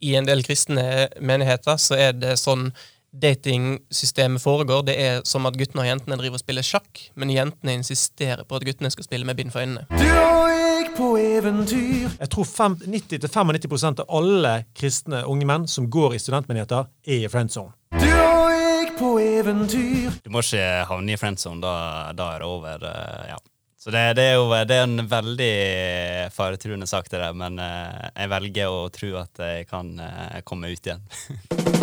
I en del kristne menigheter så er det sånn datingsystemet foregår. Det er som at guttene og jentene driver og spiller sjakk, men jentene insisterer på at guttene skal spille med bind for øynene. Du og jeg på eventyr. Jeg tror 90-95 av alle kristne unge menn som går i studentmenigheter, er i friend zone. Du og jeg på eventyr. Du må ikke havne i friendzone, da, da er det over. eh, ja. Så det, det er jo det er en veldig faretruende sak, det der, men eh, jeg velger å tro at jeg kan eh, komme ut igjen.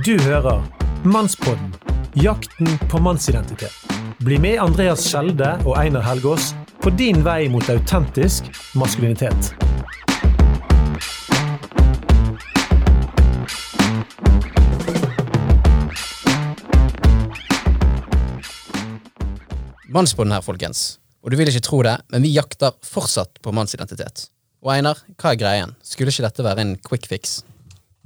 Du hører Mannspodden. Jakten på mannsidentitet. Bli med Andreas Skjelde og Einar Helgaas på din vei mot autentisk maskulinitet. Mannspodden her, folkens. Og du vil ikke tro det, men vi jakter fortsatt på mannsidentitet. Og Einar, hva er greien? Skulle ikke dette være en quick fix?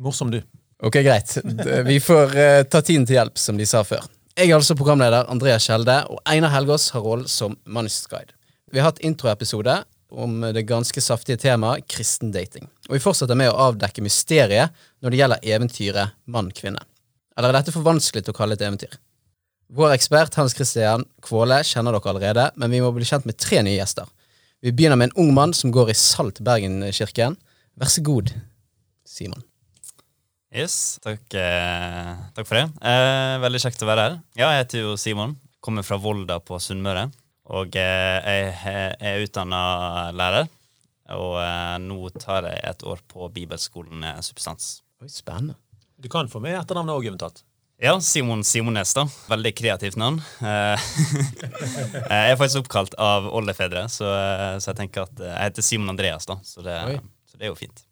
Morsom, du. Ok, greit. Vi får uh, ta tiden til hjelp, som de sa før. Jeg er altså programleder Andreas Kjelde, og Einar Helgaas har rollen som mannsguide. Vi har hatt introepisode om det ganske saftige temaet kristen dating. Og vi fortsetter med å avdekke mysteriet når det gjelder eventyret mann-kvinne. Eller er dette for vanskelig til å kalle et eventyr? Vår ekspert Hans Christian Kvåle kjenner dere allerede, men vi må bli kjent med tre nye gjester. Vi begynner med en ung mann som går i Salt Bergen-kirken. Vær så god, Simon. Yes, takk, eh, takk for det. Eh, veldig kjekt å være her. Ja, jeg heter jo Simon. Kommer fra Volda på Sunnmøre. Og eh, jeg he- er utdanna lærer. Og eh, nå tar jeg et år på bibelskolen eh, Substans. Oi, spennende. Du kan få med etternavnet òg, eventuelt. Ja, Simon Simones, da. Veldig kreativt navn. Eh, jeg er faktisk oppkalt av oldefedre, så, eh, så jeg tenker at eh, jeg heter Simon Andreas, da. Så det, så det er jo fint.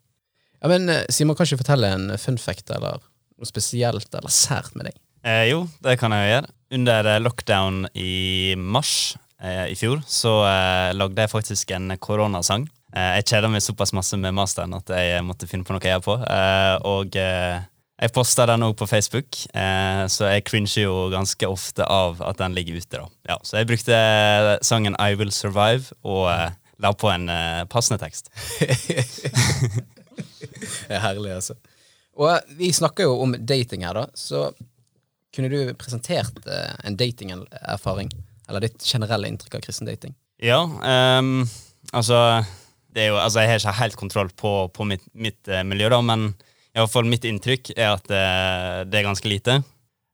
Ja, men eh, Simon, kan ikke fortelle en fun fact eller noe spesielt eller sært med deg? Eh, jo, det kan jeg jo gjøre. Under eh, lockdown i mars eh, i fjor så eh, lagde jeg faktisk en koronasang. Eh, jeg kjeda meg såpass masse med masteren at jeg måtte finne på noe jeg gjør på. Eh, og eh, jeg posta den òg på Facebook, eh, så jeg cringer jo ganske ofte av at den ligger ute. da. Ja, så jeg brukte eh, sangen I Will Survive og eh, la på en eh, passende tekst. Det er herlig, altså. Og vi snakker jo om dating her, da, så kunne du presentert en datingerfaring? Eller ditt generelle inntrykk av kristen dating? Ja, um, altså, det jo, altså Jeg har ikke helt kontroll på, på mitt, mitt miljø, da, men i hvert fall mitt inntrykk er at eh, det er ganske lite.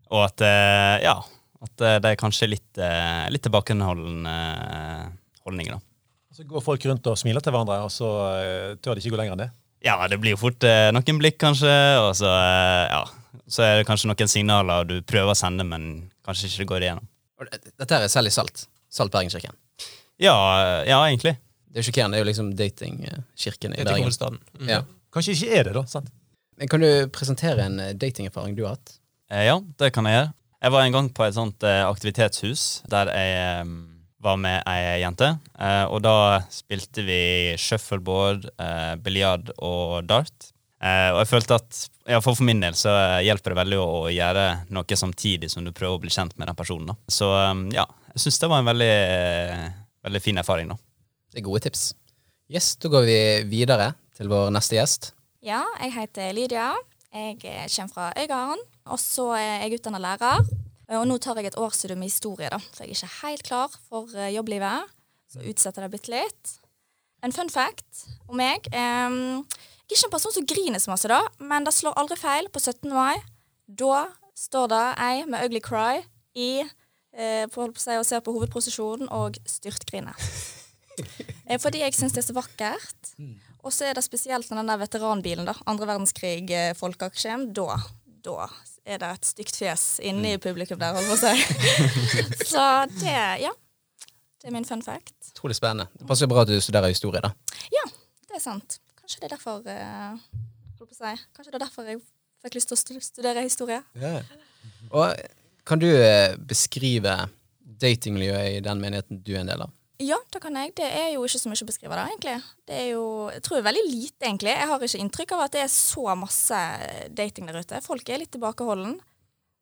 Og at eh, ja, at eh, det er kanskje litt, uh, litt tilbakeholdende eh, holdning. da. Så går folk rundt og smiler til hverandre, og så tør de ikke gå lenger enn det. Ja, det blir jo fort noen blikk, kanskje, og så, ja, så er det kanskje noen signaler du prøver å sende, men kanskje ikke det går igjennom. Dette her er selv i Salt. Salt Bergenskirken? Ja, ja egentlig. Det er jo sjokkerende, det er jo liksom datingkirken i er Bergen. Mm. Ja. Kanskje ikke er det, da. sant? Kan du presentere en eh, datingerfaring du har hatt? Eh, ja, det kan jeg gjøre. Jeg var en gang på et sånt eh, aktivitetshus der jeg var med ei jente. Eh, og da spilte vi shuffleboard, biljard og dart. Eh, og jeg følte at for, for min del så hjelper det veldig å, gjøre noe samtidig som du prøver å bli kjent med den personen. Da. Så ja, jeg syns det var en veldig, veldig fin erfaring. da. Det er gode tips. Yes, Da går vi videre til vår neste gjest. Ja, jeg heter Lydia. Jeg eh, kommer fra Øygarden. Og så er jeg utdanna lærer. Og nå tar jeg et årsstudium i historie, da, for jeg er ikke helt klar for eh, jobblivet. Så utsetter jeg det bitte litt. En fun fact om meg. ehm, jeg er ikke en person som griner så masse, da, men det slår aldri feil på 17. mai. Da står det ei med ugly cry i eh, på, på si, og ser på hovedprosesjonen og styrtgriner. Eh, Fordi jeg syns det er så vakkert. Og så er det spesielt når den der veteranbilen, da, andre verdenskrig-folkeaksjen, da, da er det et stygt fjes inne i publikum der, holdt på å si. så det, ja. Det er min fun fact. Utrolig spennende. Det passer bra at du studerer historie, da. Ja, det er sant. Kanskje det er derfor eh, holdt på å si. Kanskje det er derfor jeg fikk lyst til å studere historie. Og kan du eh, beskrive datingmiljøet i den menigheten du er en del av? Ja, det kan jeg. Det er jo ikke så mye å beskrive det, egentlig. Det er jo, jeg tror veldig lite, egentlig. Jeg har ikke inntrykk av at det er så masse dating der ute. Folk er litt tilbakeholden.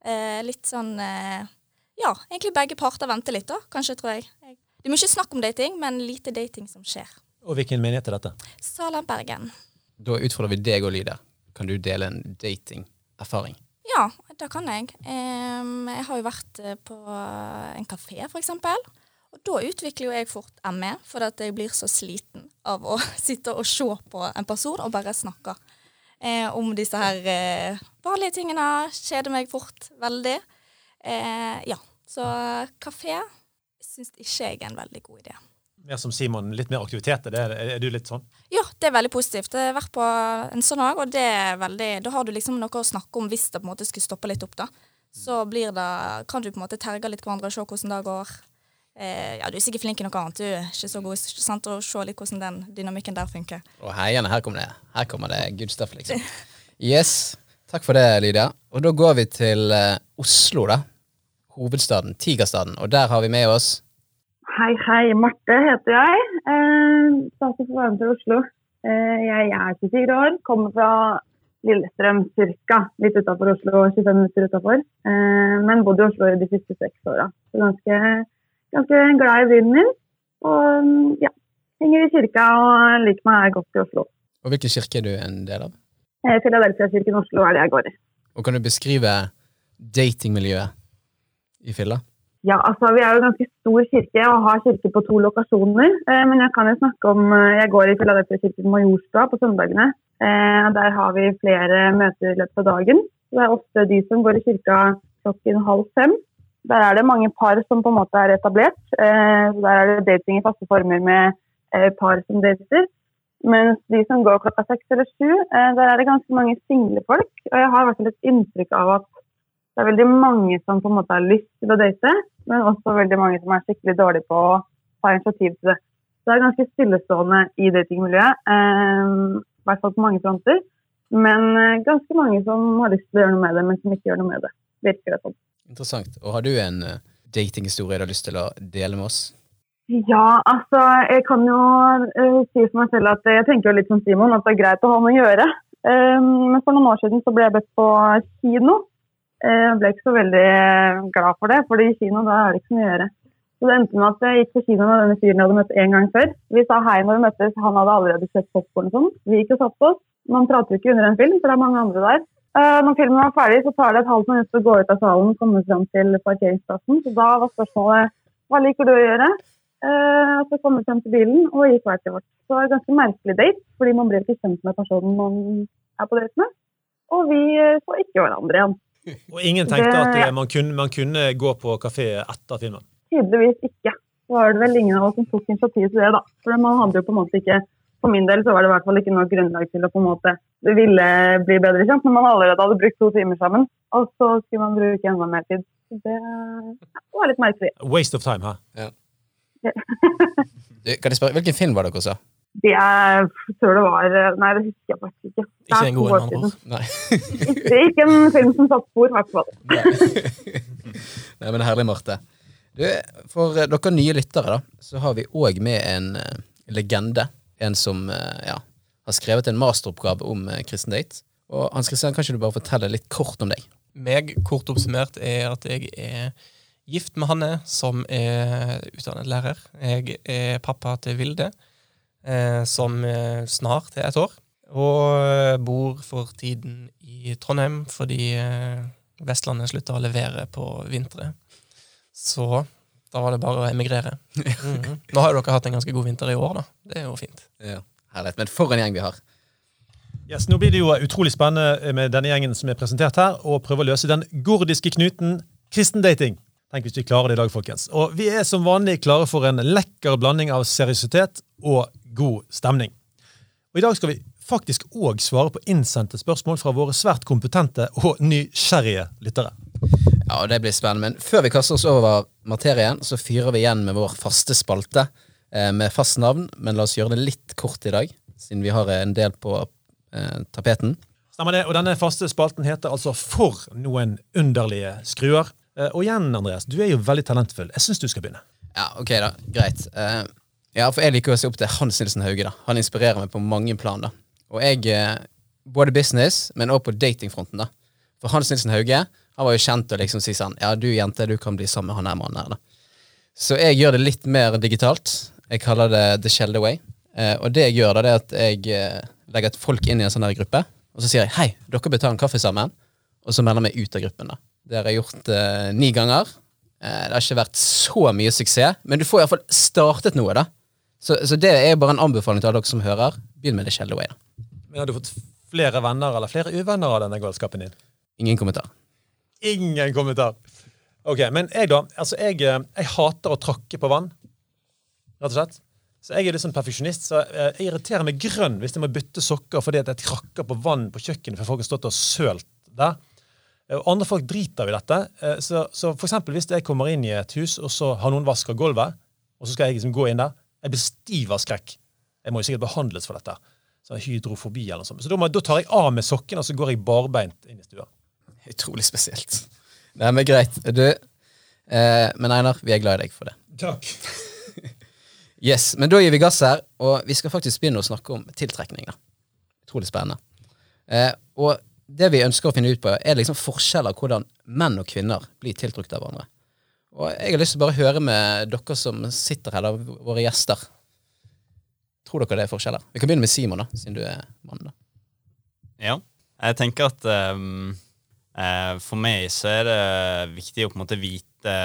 Eh, litt sånn eh, Ja, egentlig begge parter venter litt, da, kanskje, tror jeg. Det er mye snakk om dating, men lite dating som skjer. Og hvilken menighet er dette? Salem, Bergen. Da utfordrer vi deg og Lyder. Kan du dele en datingerfaring? Ja, det kan jeg. Em, jeg har jo vært eh, på en kafé, for eksempel. Og da utvikler jo jeg fort ME, for at jeg blir så sliten av å sitte og se på en person og bare snakke eh, om disse her eh, vanlige tingene. Kjeder meg fort veldig. Eh, ja, så kafé syns ikke jeg er en veldig god idé. Mer som Simon, litt mer aktiviteter. Er, er du litt sånn? Ja, det er veldig positivt. Jeg har vært på en sånn dag, og det er veldig, da har du liksom noe å snakke om hvis det på en måte skulle stoppe litt opp. da. Så blir det, kan du på en måte terge litt hverandre og se hvordan det går. Eh, ja, Du er sikkert flink i noe annet, du er ikke så god sant, å se litt hvordan den dynamikken der funker. Og heiene, her kommer det. Her kommer det good stuff, liksom. Yes. Takk for det, Lydia. Og da går vi til eh, Oslo, da. Hovedstaden, Tigerstaden. Og der har vi med oss Hei, hei. Marte heter jeg. Eh, Takk for varme til Oslo. Eh, jeg er 24 år, kommer fra Lillestrøm ca. Litt utafor Oslo, 25 minutter utafor. Eh, men bodde i Oslo de siste seks åra. Så ganske, ganske glad i byen min. Og mm, ja, henger i kirka og liker meg godt i Oslo. Og hvilken kirke er du en del av? Eh, Philadelphia-kirken Oslo er det jeg går i. Og kan du beskrive datingmiljøet i Filla? Ja, altså Vi er jo en ganske stor kirke og har kirke på to lokasjoner. Eh, men jeg kan jo snakke om eh, Jeg går i Philadelphia-kirken Majorstua på søndagene. Eh, der har vi flere møter i løpet av dagen. Det er ofte de som går i kirka klokken halv fem. Der er det mange par som på en måte er etablert. Eh, der er det dating i faste former med eh, par som dater. Mens de som går klokka seks eller sju, eh, der er det ganske mange single folk. Og jeg har i hvert fall et inntrykk av at det er veldig mange som på en måte har lyst til å date, men også veldig mange som er skikkelig dårlige på å ta initiativ til det. Så det er ganske stillestående i datingmiljøet, eh, i hvert fall på mange fronter. Men ganske mange som har lyst til å gjøre noe med det, men som ikke gjør noe med det. Virker det sånn. Interessant. Og har du en eh, datinghistorie du har lyst til å dele med oss? Ja, altså jeg kan jo uh, si for meg selv at jeg tenker jo litt som Simon, at det er greit å ha noe å gjøre. Eh, men for noen år siden så ble jeg bedt på kino. Jeg ble ikke så veldig glad for det, for i kino da er det ikke så mye å gjøre. Så det endte med at jeg gikk på kino med denne fyren jeg hadde møtt en gang før. Vi sa hei når vi møttes, han hadde allerede kjøpt popkorn og sånn. Vi gikk og satte oss. Man prater jo ikke under en film, for det er mange andre der. Eh, Når filmen var ferdig, så tar det et halvt minutt å gå ut av salen og komme fram til parkeringsplassen. Så da var spørsmålet hva liker du å gjøre? Eh, så kom vi frem til bilen og gikk hver til vårt. Så det var en ganske merkelig date, fordi man blir ikke kjent med personen man er på date med. Og vi eh, så ikke hverandre igjen. Og ingen tenkte Det- at det, man kunne, man kunne gå på kafé etter filmen? Tydeligvis ikke. Så var det vel ingen av oss som tok initiativ til det, da. For man hadde jo på en måte ikke For min del så var det i hvert fall ikke noe grunnlag til å på en måte ville bli bedre kjent, når man allerede hadde brukt to timer sammen. Og så skulle man bruke enda mer tid. Det var litt merkelig. Waste of time her. Du, kan jeg spørre, Hvilken film var det dere så? Det jeg tror det var Nei, det husker jeg faktisk ikke. Det Ikke er en god år en, siden. Nei. Ikke, ikke en film som satte spor, i hvert fall. Nei, men herlig, Marte. Du, for dere nye lyttere, da, så har vi òg med en eh, legende. En som eh, ja, har skrevet en masteroppgave om eh, kristen date. Og Hans Christian, kan ikke du bare fortelle litt kort om deg? Meg, kort oppsummert, er at jeg er gift med Hanne, som er utdannet lærer. Jeg er pappa til Vilde, eh, som eh, snart er et år. Og bor for tiden i Trondheim fordi Vestlandet slutta å levere på vintre. Så da var det bare å emigrere. Mhm. Nå har jo dere hatt en ganske god vinter i år, da. Det er jo fint. Ja. Herlig. Men for en gjeng vi har. Yes, nå blir det jo utrolig spennende med denne gjengen som er presentert her, å prøve å løse den gordiske knuten kristendating. Tenk hvis vi klarer det i dag, folkens. Og vi er som vanlig klare for en lekker blanding av seriøsitet og god stemning. Og i dag skal vi faktisk òg svare på innsendte spørsmål fra våre svært kompetente og nysgjerrige lyttere. Ja, og Det blir spennende. Men før vi kaster oss over materien, så fyrer vi igjen med vår faste spalte med fast navn. Men la oss gjøre det litt kort i dag, siden vi har en del på eh, tapeten. Stemmer det, og Denne faste spalten heter altså For noen underlige skruer. Eh, Og igjen, Andreas, du er jo veldig talentfull. Jeg syns du skal begynne. Ja, ok da. Greit. Eh, ja, for jeg liker å se opp til Hans Nilsen Hauge. da. Han inspirerer meg på mange plan. da. Og jeg, eh, både business, men også på datingfronten. da. For Hans Nilsen Hauge han var jo kjent å liksom si sånn Ja, du jente, du kan bli sammen med han her mannen her. da. Så jeg gjør det litt mer digitalt. Jeg kaller det The Shelde Way. Eh, og det jeg gjør, da, det er at jeg eh, legger et folk inn i en sånn der gruppe, og så sier jeg hei, dere bør ta en kaffe sammen, og så melder meg ut av gruppen. da. Det har jeg gjort eh, ni ganger. Eh, det har ikke vært så mye suksess, men du får iallfall startet noe, da. Så, så det er bare en anbefaling til alle dere som hører. Begynn med The shallow way. da. Men har du fått flere venner eller flere uvenner av denne galskapen din? Ingen kommentar. Ingen kommentar. Ok, Men jeg, da? Altså, jeg, eh, jeg hater å tråkke på vann. Rett og slett. Så jeg er sånn perfeksjonist, så eh, jeg irriterer meg grønn hvis jeg må bytte sokker fordi at jeg trakker på vann på kjøkkenet for folk har stått og sølt der. Eh, Og andre folk driter i dette. Eh, Så, så for eksempel hvis jeg kommer inn i et hus, og så har noen vaska gulvet, og så skal jeg liksom gå inn der, jeg blir stiv av skrekk. Jeg må jo sikkert behandles for dette. Sånn hydrofobi eller noe sånt. Så da, må, da tar jeg av med sokkene, og så går jeg barbeint inn i stua. Utrolig spesielt. Nei, men greit. Du, eh, men Einar, vi er glad i deg for det. Takk. Yes, Men da gir vi gass her, og vi skal faktisk begynne å snakke om tiltrekning. da. Utrolig spennende. Eh, og det vi ønsker å finne ut på, er liksom forskjeller hvordan menn og kvinner blir tiltrukket av hverandre. Og jeg har lyst til å bare høre med dere som sitter her, da, våre gjester. Tror dere det er forskjeller? Vi kan begynne med Simon, da, siden du er mann. da. Ja. Jeg tenker at um, for meg så er det viktig å på en måte vite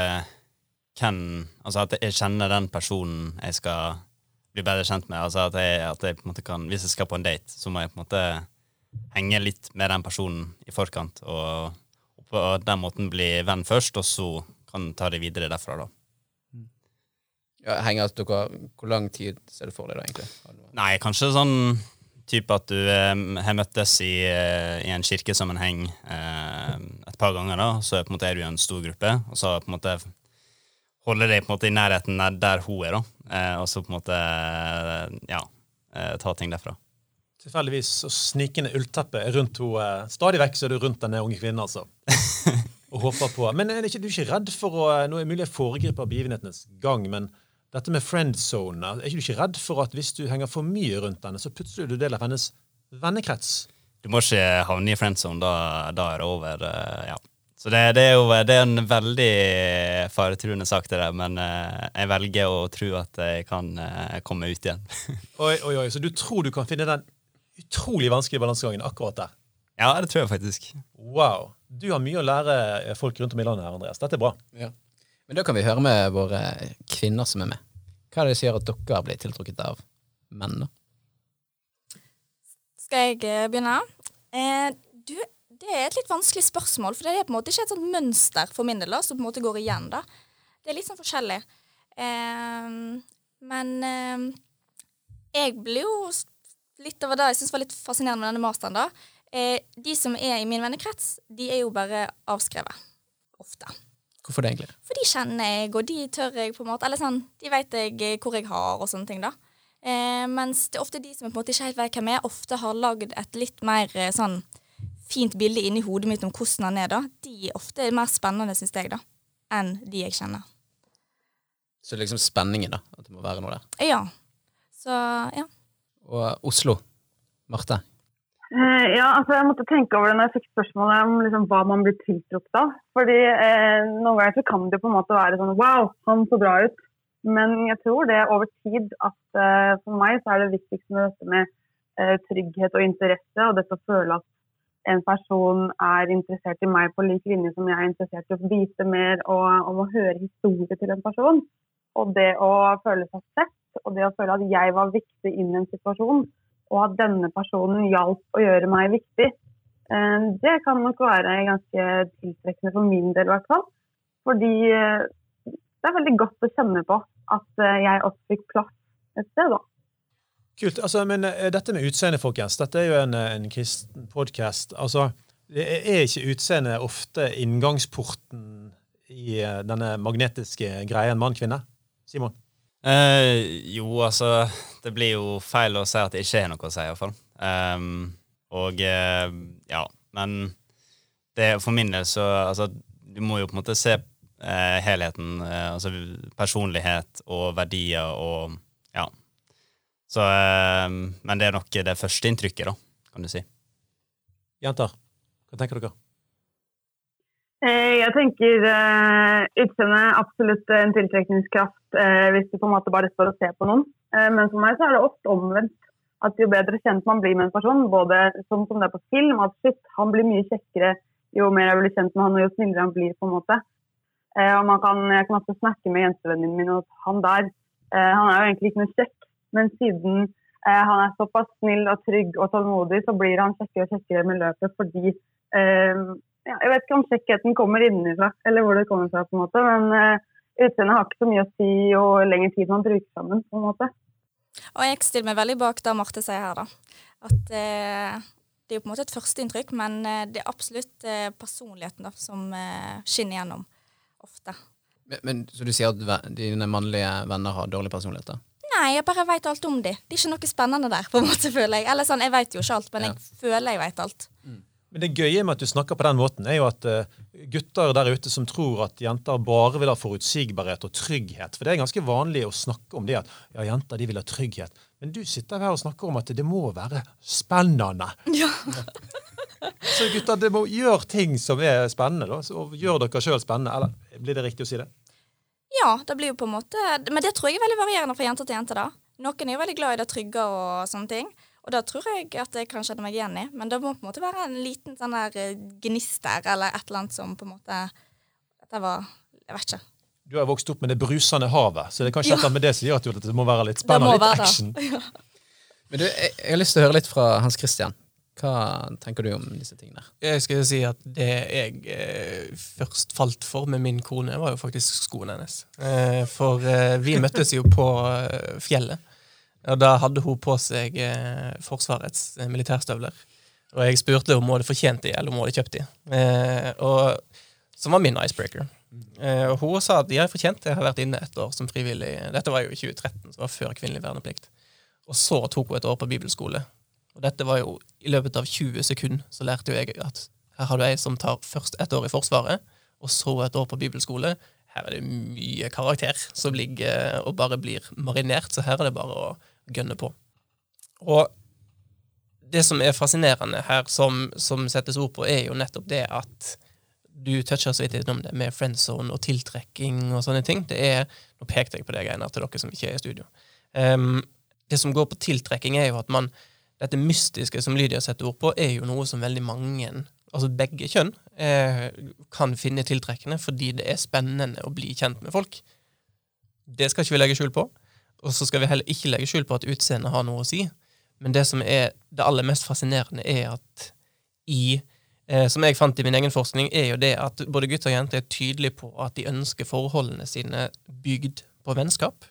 hvem Altså at jeg kjenner den personen jeg skal bli bedre kjent med. Altså at jeg, at jeg på en måte kan Hvis jeg skal på en date, så må jeg på en måte henge litt med den personen i forkant, og, og på den måten bli venn først, og så kan ta det videre derfra, da. Ja, henger at dere, Hvor lang tid ser du for deg, da, egentlig? Nei, kanskje sånn type at du eh, har møttes i, eh, i en kirkesammenheng eh, et par ganger, da, så på en måte, er du i en stor gruppe, og så på en måte holder deg på en måte i nærheten der, hun er, da, eh, og så på en måte eh, ja, eh, ta ting derfra. Tilfeldigvis så snikende ullteppe rundt henne. Stadig vekk så er du rundt denne unge kvinnen, altså. Og håper på. Men er det ikke, du er ikke redd for å Nå er det mulig jeg foregriper begivenhetenes gang, men dette med friendzone, er ikke du ikke redd for at hvis du henger for mye rundt henne, så plutselig er du del av hennes vennekrets? Du må ikke havne i friendzone, da, da er det over. ja. Så det, det er jo det er en veldig faretruende sak, det der, men eh, jeg velger å tro at jeg kan eh, komme ut igjen. Oi, oi, oi, Så du tror du kan finne den utrolig vanskelige balansegangen akkurat der? ja, det tror jeg faktisk. Wow. Du har mye å lære folk rundt om i landet her, Andreas. Dette er bra. Ja. Men da kan vi høre med våre kvinner som er med. Hva er det som gjør at dere blir tiltrukket av menn? da? Skal jeg eh, begynne? Eh, du, det er et litt vanskelig spørsmål, for det er på en måte ikke et sånt mønster for min del da, som på en måte går igjen. da. Det er litt sånn forskjellig. Eh, men eh, jeg blir jo litt over det jeg syns var litt fascinerende med denne masteren. da. Eh, de som er i min vennekrets, de er jo bare avskrevet. Ofte. Hvorfor det, egentlig? For de kjenner jeg, og de tør jeg på en måte Eller sånn, de vet jeg eh, hvor jeg har, og sånne ting, da. Eh, mens det er ofte de som på en måte ikke helt vet hvem jeg er, ofte har lagd et litt mer eh, sånn fint bilde inni hodet mitt om hvordan han er, da. De er ofte mer spennende, syns jeg, da, enn de jeg kjenner. Så liksom spenningen, da. At det må være noe der. Ja. Så ja. Og Oslo. Marte. Eh, ja, altså jeg måtte tenke over det når jeg fikk spørsmålet om liksom, hva man blir tiltrukket av. Fordi eh, noen ganger så kan det på en måte være sånn wow, han så bra ut. Men jeg tror det over tid at eh, for meg så er det viktigste med dette med eh, trygghet og interesse, og dette å føle at en person er interessert i meg på lik linje som jeg er interessert i å vite mer og om å høre historie til en person. Og det å føle seg sett, og det å føle at jeg var viktig inn i en situasjon, og at denne personen hjalp å gjøre meg viktig, eh, det kan nok være ganske tiltrekkende for min del i hvert fall. Fordi eh, det er veldig godt å kjenne på at eh, jeg også fikk plass et sted, da. Kult. altså, Men eh, dette med utseende, folkens. Dette er jo en, eh, en kristen podkast. Altså, er ikke utseende ofte inngangsporten i eh, denne magnetiske greien mann-kvinne? Simon? Eh, jo, altså Det blir jo feil å si at det ikke er noe å si, iallfall. Um, og eh, ja, men det, for min del så altså, Du må jo på en måte se eh, helheten. eh, altså personlighet og verdier og Ja. Så eh, Men det er nok det første inntrykket, da, kan du si. Jenter, hva tenker dere? Eh, Jeg tenker uh, utseende er absolutt en tiltrekningskraft eh, hvis du på en måte bare står og ser på noen. Eh, men for meg så er det ofte omvendt. At jo bedre kjent man blir med en person, både sånn som det er på film, at shit, han blir mye kjekkere jo mer jeg blir kjent med han, og jo snillere han blir, på en måte. Eh, og man kan, jeg kan ofte snakke med jentevennene min og han der, eh, han er jo egentlig ikke noe kjekk, men siden eh, han er såpass snill og trygg og tålmodig, så blir han kjekkere og kjekkere med løpet fordi eh, ja, Jeg vet ikke om kjekkheten kommer innenfra, eller hvor det kommer fra, på en måte, men eh, utseendet har ikke så mye å si og lengre tid man bruker sammen, på en måte. Og jeg stiller meg veldig bak det Marte sier her, da. At eh, det er jo på en måte et førsteinntrykk, men eh, det er absolutt eh, personligheten da, som eh, skinner gjennom ofte. Men, men, så du sier at dine mannlige venner har dårlig personlighet? da? Nei, jeg bare veit alt om de. Det er ikke noe spennende der, på en måte, føler jeg. Eller sånn, jeg veit jo ikke alt, men Ja. jeg føler jeg veit alt. Men det gøye med at du snakker på den måten, er jo at uh, gutter der ute som tror at jenter bare vil ha forutsigbarhet og trygghet. For det er ganske vanlig å snakke om det at ja, jenter de vil ha trygghet. Men du sitter her og snakker om at det må være spennende. Ja. Så gutter, det må gjøre ting som er spennende. da, så Gjør dere sjøl spennende. Eller blir det riktig å si det? Ja, det blir jo på en måte Men det tror jeg er veldig varierende fra jente til jente, da. Noen er jo veldig glad i det trygge og sånne ting. Og da tror jeg at jeg kan kjenne meg igjen i. Men det må på en måte være en liten sånn der eh, gnist der, eller et eller annet som på en måte Dette var Jeg vet ikke. Du har vokst opp med det brusende havet, så det er kanskje Ja. et med det som gjør at det må være litt spennende. Litt action. action. Men du, jeg, jeg har lyst til å høre litt fra Hans Christian. Hva tenker du om disse tingene? Jeg skal si at det jeg eh, først falt for med min kone, var jo faktisk skoene hennes. Eh, for eh, vi møttes jo på eh, fjellet, og da hadde hun på seg eh, Forsvarets eh, militærstøvler. Og jeg spurte om hun hadde fortjent de, eller om hun hadde kjøpt de. Og, som var min icebreaker. Og hun sa at de har fortjent det. Jeg har vært inne et år som frivillig. Dette var jo i 2013, så det var før kvinnelig verneplikt. Og så tok hun et år på bibelskole. Og dette var jo i løpet av 20 sekunder så lærte jo jeg at her har du ei som tar først et år i Forsvaret, og så et år på bibelskole. Her er det mye karakter som ligger og bare blir marinert, så her er det bare å gønne på. Og det som er fascinerende her, som, som settes ord på, er jo nettopp det at du toucher så vidt innom det med friendzone og tiltrekking og sånne ting. Det er, Nå pekte jeg på det greiene til dere som ikke er i studio. Um, det som går på tiltrekking, er jo at man dette mystiske som Lydia setter ord på, er jo noe som veldig mange, altså begge kjønn, eh, kan finne tiltrekkende fordi det er spennende å bli kjent med folk. Det skal ikke vi legge skjul på. Og så skal vi heller ikke legge skjul på at utseendet har noe å si. Men det som er det aller mest fascinerende, er at i eh, Som jeg fant i min egen forskning, er jo det at både gutter og jenter er tydelige på at de ønsker forholdene sine bygd på vennskap.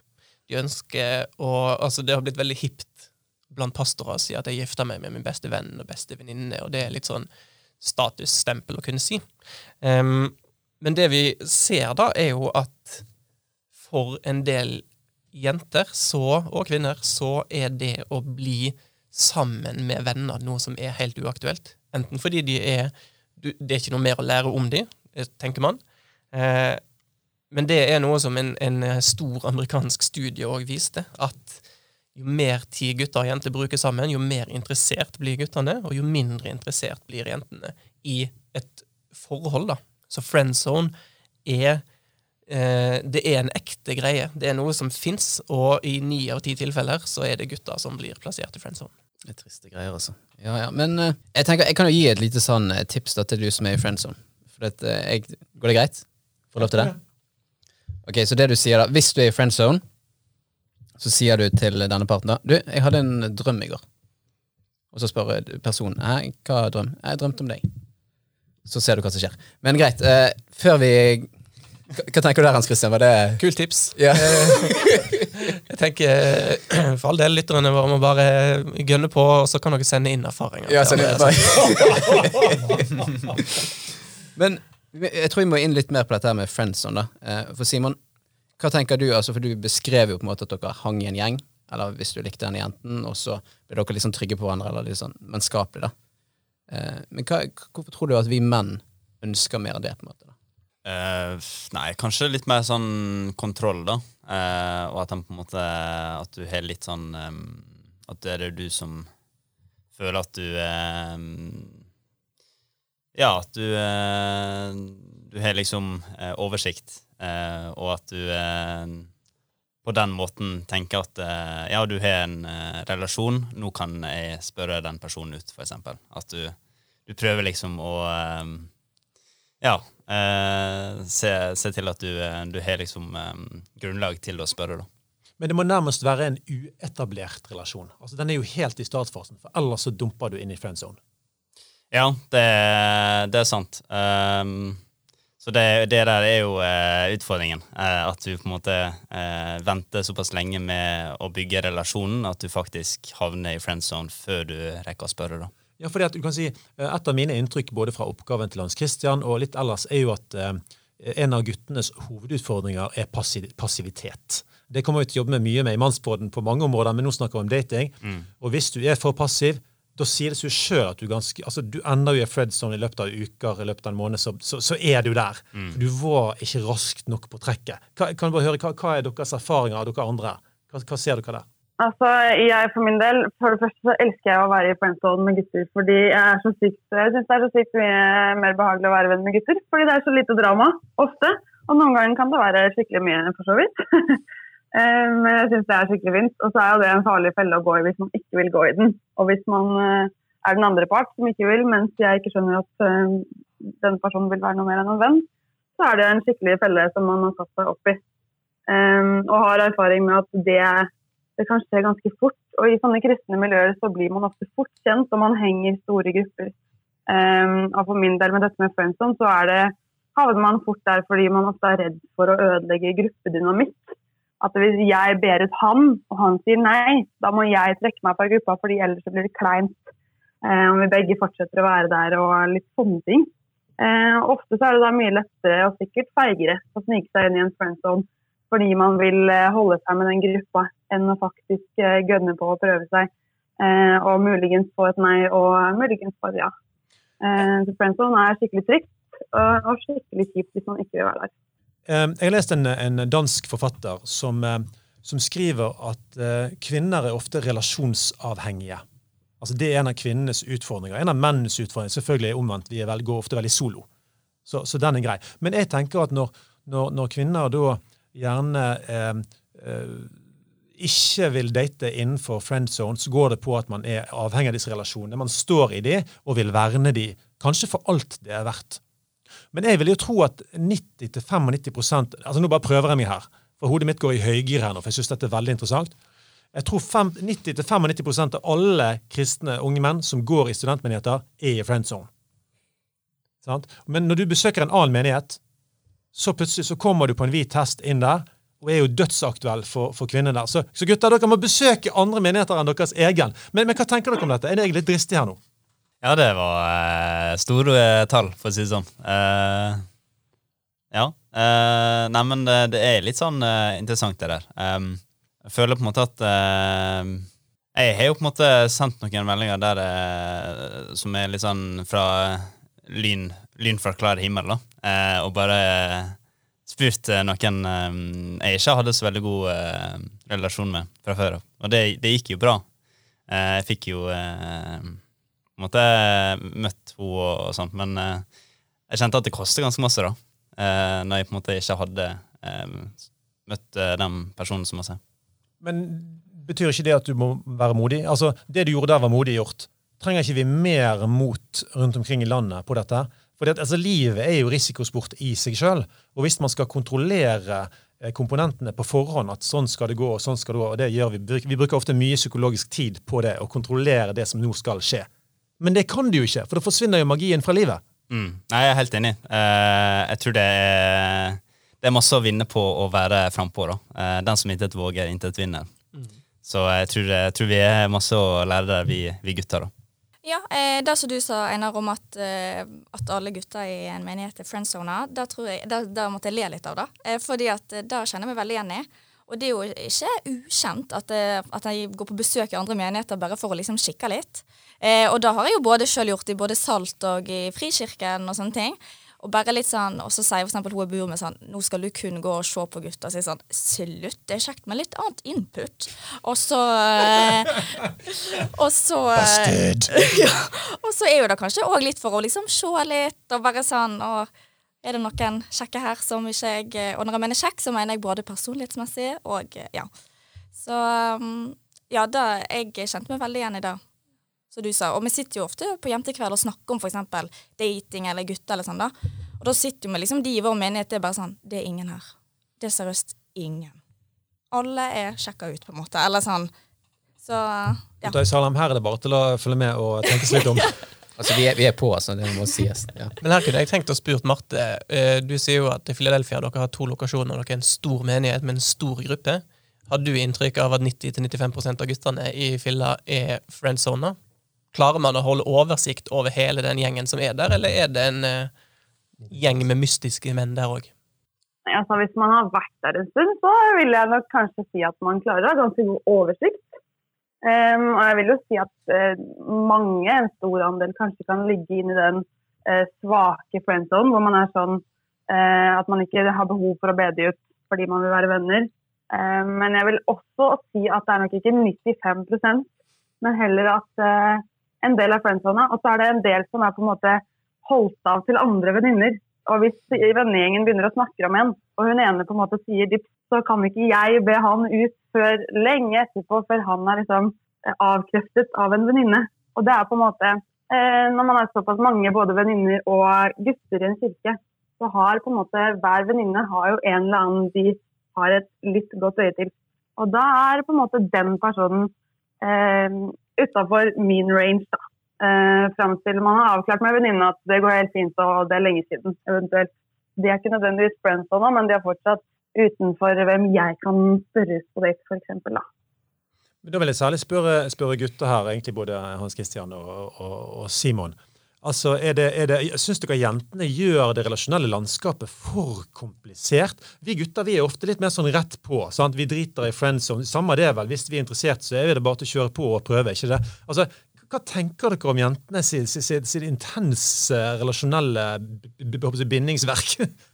De ønsker å Altså, det har blitt veldig hipt blant pastorer si at jeg gifter meg med min beste venn og beste venninne, og det er litt sånn statusstempel å kunne si. Um, men det vi ser da, er jo at for en del jenter så, og kvinner så er det å bli sammen med venner noe som er helt uaktuelt. Enten fordi de er Det er ikke noe mer å lære om de, eh, tenker man. Eh, men det er noe som en, en stor amerikansk studie òg viste. At jo mer tid gutter og jenter bruker sammen, jo mer interessert blir guttene, og jo mindre interessert blir jentene i et forhold. da. Så friend zone er eh, det er en ekte greie. Det er noe som fins, og i ni av ti tilfeller så er det gutter som blir plassert i friend zone. Det er triste greier, altså. Ja, ja. Men eh, jeg tenker, jeg kan jo gi et lite sånn eh, tips da, til du som er i friendzone. For at, eh, jeg, går det greit? Får lov til det? Ok, Så det du sier da, hvis du er i friendzone, så sier du til denne parten da Du, jeg hadde en drøm i går. Og så spør personen Hæ, hva drøm? Jeg drømte om deg. Så ser du hva som skjer. Men greit. Eh, før vi hva, tenker du der, Hans Christian? Var det Kult tips. Ja. Jeg tenker eh, for all del lytterne våre må bare gønne på, og så kan dere sende inn erfaringer. Ja, send inn er. Men jeg tror vi må inn litt mer på dette her med friendzone. da. Eh, For Simon, hva tenker du? Altså, for Du beskrev jo på en måte at dere hang i en gjeng, eller hvis du likte den jenten, og så ble dere sånn trygge på hverandre, eller litt sånn vennskapelig. da. Eh, Men hva, hvorfor tror du at vi menn ønsker mer av det? på en måte da? Eh, nei, kanskje litt mer sånn kontroll, da. Eh, og at han på en måte At du har litt sånn em, At det er du som føler at du em, Ja, at du eh, du har liksom eh, oversikt, eh, og at du eh, på den måten tenker at eh, ja, du har en eh, relasjon, nå kan jeg spørre den personen ut, eksempel. At du, du prøver liksom å eh, ja, eh, se, se til at du, eh, du har liksom eh, grunnlag til å spørre, da. Men det må nærmest være en uetablert relasjon. Altså, Den er jo helt i startfasen, for ellers så dumper du inn i friend zone. Ja, det, det er sant. Um, så det, det der er jo eh, utfordringen. eh, at du på en måte eh, venter såpass lenge med å bygge relasjonen at du faktisk havner i friend zone før du rekker å spørre. da. Ja, fordi at du kan si, eh, Et av mine inntrykk både fra oppgaven til Hans Christian og litt ellers, er jo at eh, en av guttenes hovedutfordringer er passi- passivitet. Det kommer vi til å jobbe med mye med i Mannsbåten på mange områder, men nå snakker vi om dating. Og hvis du er for passiv, da sier det seg sjøl at du ganske, altså du ender jo i Fred Zone i løpet av uker, i løpet av en måned, så, så, så er du der. Mm. du var ikke raskt nok på trekket. Hva, kan du bare høre, hva, hva er deres erfaringer av dere andre? Hva, hva ser dere der? Altså, jeg for min del, for det første så elsker jeg å være i friendzone med gutter. Fordi jeg er så sykt, jeg synes det er så sykt mye mer behagelig å være venn med gutter. Fordi det er så lite drama, ofte. Og noen ganger kan det være skikkelig mye, for så vidt. Men jeg syns det er skikkelig fint. Og så er jo det en farlig felle å gå i hvis man ikke vil gå i den. Og hvis man eh, er den andre part som ikke vil, mens jeg ikke skjønner at eh, den personen vil være noe mer enn en venn, så er det en skikkelig felle som man har satt seg opp i. Um, og har erfaring med at det, det kan skje ganske fort. Og i sånne kristne miljøer så blir man ofte fort kjent, og man henger i store grupper. Um, og for min del med dette med friendzone, så er det, havner man fort der fordi man ofte er redd for å ødelegge gruppedynamikk. At hvis jeg ber ut han, og han sier nei, da må jeg trekke meg fra gruppa, fordi ellers blir det kleint. Eh, om vi begge fortsetter å være der og litt sånne ting. Eh, ofte så er det da mye lettere og sikkert feigere å snike seg inn i en friendzone fordi man vil eh, holde seg med den gruppa enn å faktisk eh, gønne på å prøve seg. Eh, og muligens få et nei og muligens få et ja. Så friendzone er skikkelig trygt og skikkelig kjipt hvis man ikke vil være der. Eh, Jeg har lest en, en dansk forfatter som, eh, som skriver at eh, kvinner er ofte relasjonsavhengige. Altså Det er en av kvinnenes utfordringer. En av mennenes utfordringer selvfølgelig er omvendt. Vi er vel, går ofte veldig solo. Så, så den er grei. Men jeg tenker at når, når, når kvinner da gjerne eh, eh, ikke vil date innenfor friend zone, så går det på at man er avhengig av disse relasjonene. Man står i de og vil verne de, kanskje for alt det er verdt. Men jeg vil jo tro at 90-95% altså Nå bare prøver jeg meg her, for hodet mitt går i høygir her nå, for jeg syns dette er veldig interessant. Jeg tror 90-95% av alle kristne unge menn som går i studentmenigheter, er i friend zone. Men når du besøker en annen menighet, så plutselig så kommer du på en hvit hest inn der, og er jo dødsaktuell for, for kvinner der. Så, så gutter, dere må besøke andre menigheter enn deres egen. Men, men hva tenker dere om dette? Er det jeg litt dristig her nå? Ja, det var eh, store eh, tall, for å si det sånn. Uh, ja. Uh, nei, men det, det er litt sånn uh, interessant, det der. Um, jeg føler på en måte at uh, Jeg har jo på en måte sendt noen meldinger der eh, som er litt sånn fra lyn, lyn fra klar himmel, da. Eh, og bare spurt eh, noen eh, jeg ikke hadde så veldig god eh, relasjon med fra før av. Og det, det gikk jo bra. Eh, jeg fikk jo eh, på en måte møtt henne og, sånt, men eh, jeg kjente at det koster ganske masse, da. Eh, når jeg på en måte ikke hadde eh, møtt eh, den personen så masse. Men betyr ikke det at du må være modig? Altså, Det du gjorde der, var modig gjort. Trenger ikke vi mer mot rundt omkring i landet på dette? For altså, livet er jo risikosport i seg sjøl. Og hvis man skal kontrollere eh, komponentene på forhånd, at sånn skal det gå, og sånn skal det gå, og det gjør vi, vi bruker ofte mye psykologisk tid på det, å kontrollere det som nå skal skje. Men det kan du jo ikke, for da forsvinner jo magien fra livet. Mm. Nei, jeg er helt enig. Uh, jeg tror det er, det er masse å vinne på å være frampå. Eh, den som intet våger, intet vinner. Så jeg tror, jeg tror vi er masse å lære der, vi, vi gutter. da. Ja, eh, det som du sa, Einar, om at, eh, at alle gutter i en menighet er friendzona, da, måtte jeg le litt av. det. Eh, fordi at eh, det kjenner jeg meg veldig igjen i. Og det er jo ikke ukjent at, at jeg går på besøk i andre menigheter bare for å liksom kikke litt. Eh, og det har jeg jo både sjøl gjort i både Salt og i Frikirken og sånne ting. Og bare litt sånn, og så sier for eksempel hun jeg bor med sånn Nå skal du kun gå og se på gutta. Og sier sånn Slutt, det er kjekt med litt annet input. Og så eh, Og så eh, ja, Og så er jo det kanskje òg litt for å liksom se litt og bare sånn og er det noen kjekke her som ikke jeg eh, Og når jeg mener kjekk, så mener jeg både personlighetsmessig og ja. Så um, ja, da, jeg kjente meg veldig igjen i det, som du sa. Og vi sitter jo ofte på jentekveld og snakker om f.eks. dating eller gutter eller sånn, da. Og da sitter jo vi liksom de i vår menighet, det er bare sånn Det er ingen her. Det er seriøst ingen. Alle er sjekka ut, på en måte. Eller sånn. Så ja. Da i Salam, her er det bare til å følge med og tenke seg litt om. Altså, vi er, vi er på, altså. Det må sies. Ja. Men her kunne jeg tenkt å spurt Marte. eh, Du sier jo at i Philadelphia dere har to lokasjoner, dere er en stor menighet med en stor gruppe. Har du inntrykk av at 90-95% av guttene i Filla er friendzona? Klarer man å holde oversikt over hele den gjengen som er der, eller er det en eh, gjeng med mystiske menn der òg? Altså, hvis man har vært der en stund, så vil jeg nok kanskje si at man klarer å ha ganske god oversikt. Um, og jeg vil jo si at uh, mange, en stor andel, kanskje kan ligge inn i den uh, svake friendzone, hvor man er sånn uh, at man ikke har behov for å be de ut fordi man vil være venner. Ehm, men jeg vil også si at det er nok ikke 95% men heller at en del av friendzona, og så er det en del som er på en måte holdt av til andre venninner. Og hvis vennegjengen begynner å snakke om en, og hun ene på en måte sier dips, så kan ikke jeg be han ut før lenge etterpå, før han er liksom eh, avkreftet av en venninne. Og det er på en måte eh, Når man er såpass mange både venninner og gutter i en kirke, så har på en måte hver venninne har jo en eller annen de har et litt godt øye til. Og da er på en måte den personen eh, utafor min range, da. Eh, fram til man har avklart med venninna at det går helt fint og det er lenge siden, eventuelt. De er ikke nødvendigvis friends nå, men de er fortsatt utenfor hvem jeg kan spørres på date, f.eks. Da. Da vil jeg særlig spørre, spørre gutter her, egentlig både Hans Christian og, og, og Simon. Altså, er det, er det, Syns dere jentene gjør det relasjonelle landskapet for komplisert? Vi gutter vi er ofte litt mer sånn rett på. sant? Vi driter i friends. og Samme det vel. Hvis vi er interessert, så er det bare til å kjøre på og prøve. ikke det? Altså, Hva tenker dere om jentene sin, sin, sin, sin intense relasjonelle bindingsverk?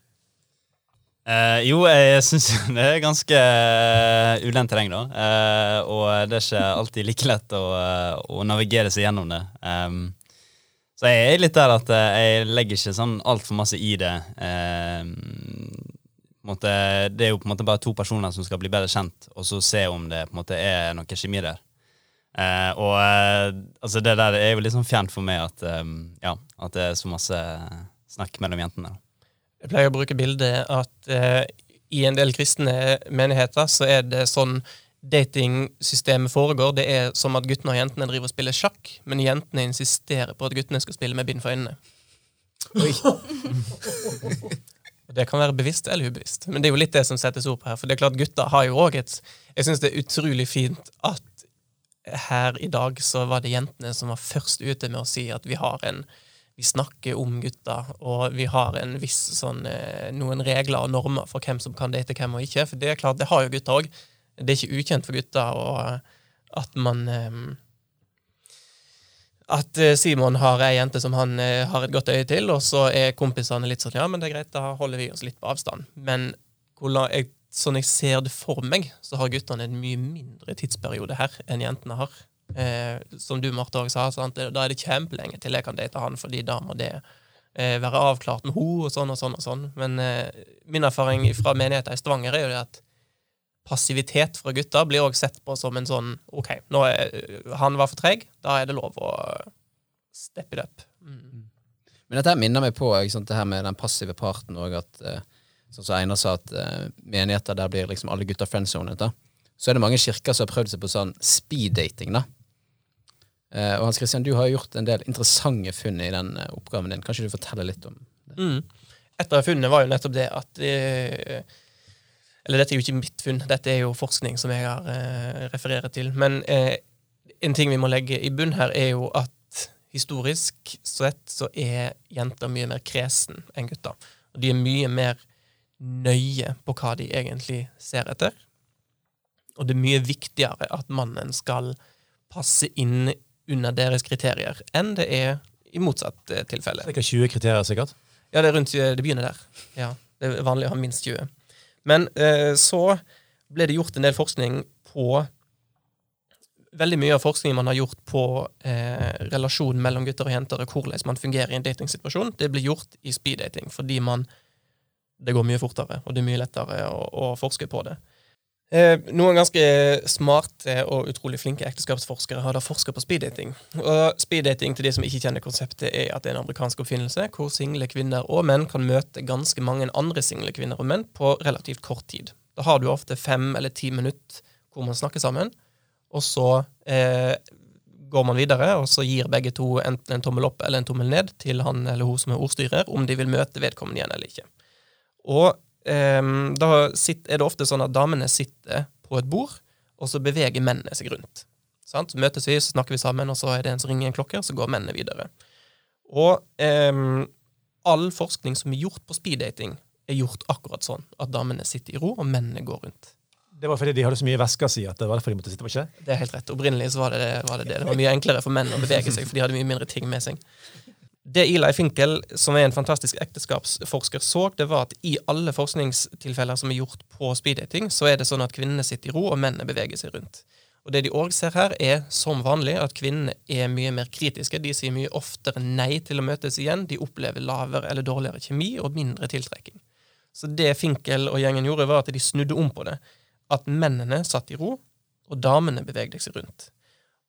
Eh, jo, jeg syns det er ganske uh, ulendt terreng, da. Eh, og det er ikke alltid like lett å, eh, å navigere seg gjennom det. Em, så jeg er litt der at eh, jeg legger ikke sånn altfor masse i det. Eh, måte, det er jo på en måte bare to personer som skal bli bedre kjent, og så se om det på en måte er noe kjemi der. Eh, og eh, altså det der er jo litt sånn fjernt for meg at, em, ja, at det er så masse snakk mellom jentene. Jeg pleier å bruke bildet at eh, i en del kristne menigheter så er det sånn datingsystemet foregår. Det er som at guttene og jentene driver og spiller sjakk, men jentene insisterer på at guttene skal spille med bind for øynene. Oi. Det kan være bevisst eller ubevisst, men det er jo litt det som settes ord på her. For det er klart gutter har jo også et Jeg syns det er utrolig fint at her i dag så var det jentene som var først ute med å si at vi har en vi snakker om gutter, og vi har en viss sånn, eh, noen regler og normer for hvem som kan date hvem og ikke. For det er klart, det har jo gutter òg. Det er ikke ukjent for gutter og, at man eh, At eh, Simon har ei jente som han eh, har et godt øye til, og så er kompisene litt sånn Ja, men det er greit, da holder vi oss litt på avstand. Men jeg, sånn jeg ser det for meg, så har guttene en mye mindre tidsperiode her enn jentene har. Eh, som du, Marte, også sa, sant? da er det kjempelenge til jeg kan date han, fordi da må det eh, være avklart med ho og sånn og sånn. og sånn. Men eh, min erfaring fra menigheten i Stavanger er jo det at passivitet fra gutter blir også sett på som en sånn OK, nå er, han var for treg, da er det lov å steppe it up. Mm. Men dette her minner meg på sant, det her med den passive parten òg, at eh, Sånn som Einar sa, at eh, menigheter der blir liksom alle gutter friendzonet. da. Så er det mange kirker som har prøvd seg på sånn speed-dating. da. Eh, og Hans Christian, du har gjort en del interessante funn i den oppgaven din. Kanskje du forteller litt om det? Mm. Et av funnene var jo nettopp det at eh, Eller dette er jo ikke mitt funn, dette er jo forskning som jeg har eh, referert til. Men eh, en ting vi må legge i bunn her, er jo at historisk sett så er jenter mye mer kresen enn gutter. Og de er mye mer nøye på hva de egentlig ser etter. Og det er mye viktigere at mannen skal passe inn under deres kriterier enn det er i motsatt eh, tilfelle. Sikkert 20 kriterier, sikkert. Ja, det rundt, det begynner der. Ja, det er vanlig å ha minst 20. Men eh, så ble det gjort en del forskning på veldig mye av forskningen man har gjort på eh, relasjonen mellom gutter og jenter, og hvordan man fungerer i en datingsituasjon, det blir gjort i speeddating fordi man det går mye fortere, og det er mye lettere å, å forske på det. Eh, noen ganske smarte og utrolig flinke ekteskapsforskere har da forska på speeddating. Og speeddating til de som ikke kjenner konseptet, er at det er en amerikansk oppfinnelse hvor single kvinner og menn kan møte ganske mange andre single kvinner og menn på relativt kort tid. Da har du ofte fem eller ti minutter hvor man snakker sammen, og så eh, går man videre, og så gir begge to enten en tommel opp eller en tommel ned til han eller hun som er ordstyrer, om de vil møte vedkommende igjen eller ikke. Og eh, da sitt, er det ofte sånn at damene sitter på et bord, og så beveger mennene seg rundt. Sant? Møtes vi, så snakker vi sammen, og så er det en som ringer en klokke, og så går mennene videre. Og um, all forskning som er gjort på speeddating, er gjort akkurat sånn. At damene sitter i ro, og mennene går rundt. Det var fordi de hadde så mye væsker, si at det var derfor de måtte sitte på ikke? Det er helt rett. Opprinnelig så var det, var det det. Det var mye enklere for menn å bevege seg, for de hadde mye mindre ting med seg. Det Eli Finkel, som er en fantastisk ekteskapsforsker, så, det var at i alle forskningstilfeller som er gjort på speeddating, så er det sånn at kvinnene sitter i ro, og mennene beveger seg rundt. Og det de òg ser her, er som vanlig at kvinnene er mye mer kritiske. De sier mye oftere nei til å møtes igjen. De opplever lavere eller dårligere kjemi og mindre tiltrekking. Så det Finkel og gjengen gjorde, var at de snudde om på det at mennene satt i ro, og damene bevegde seg rundt.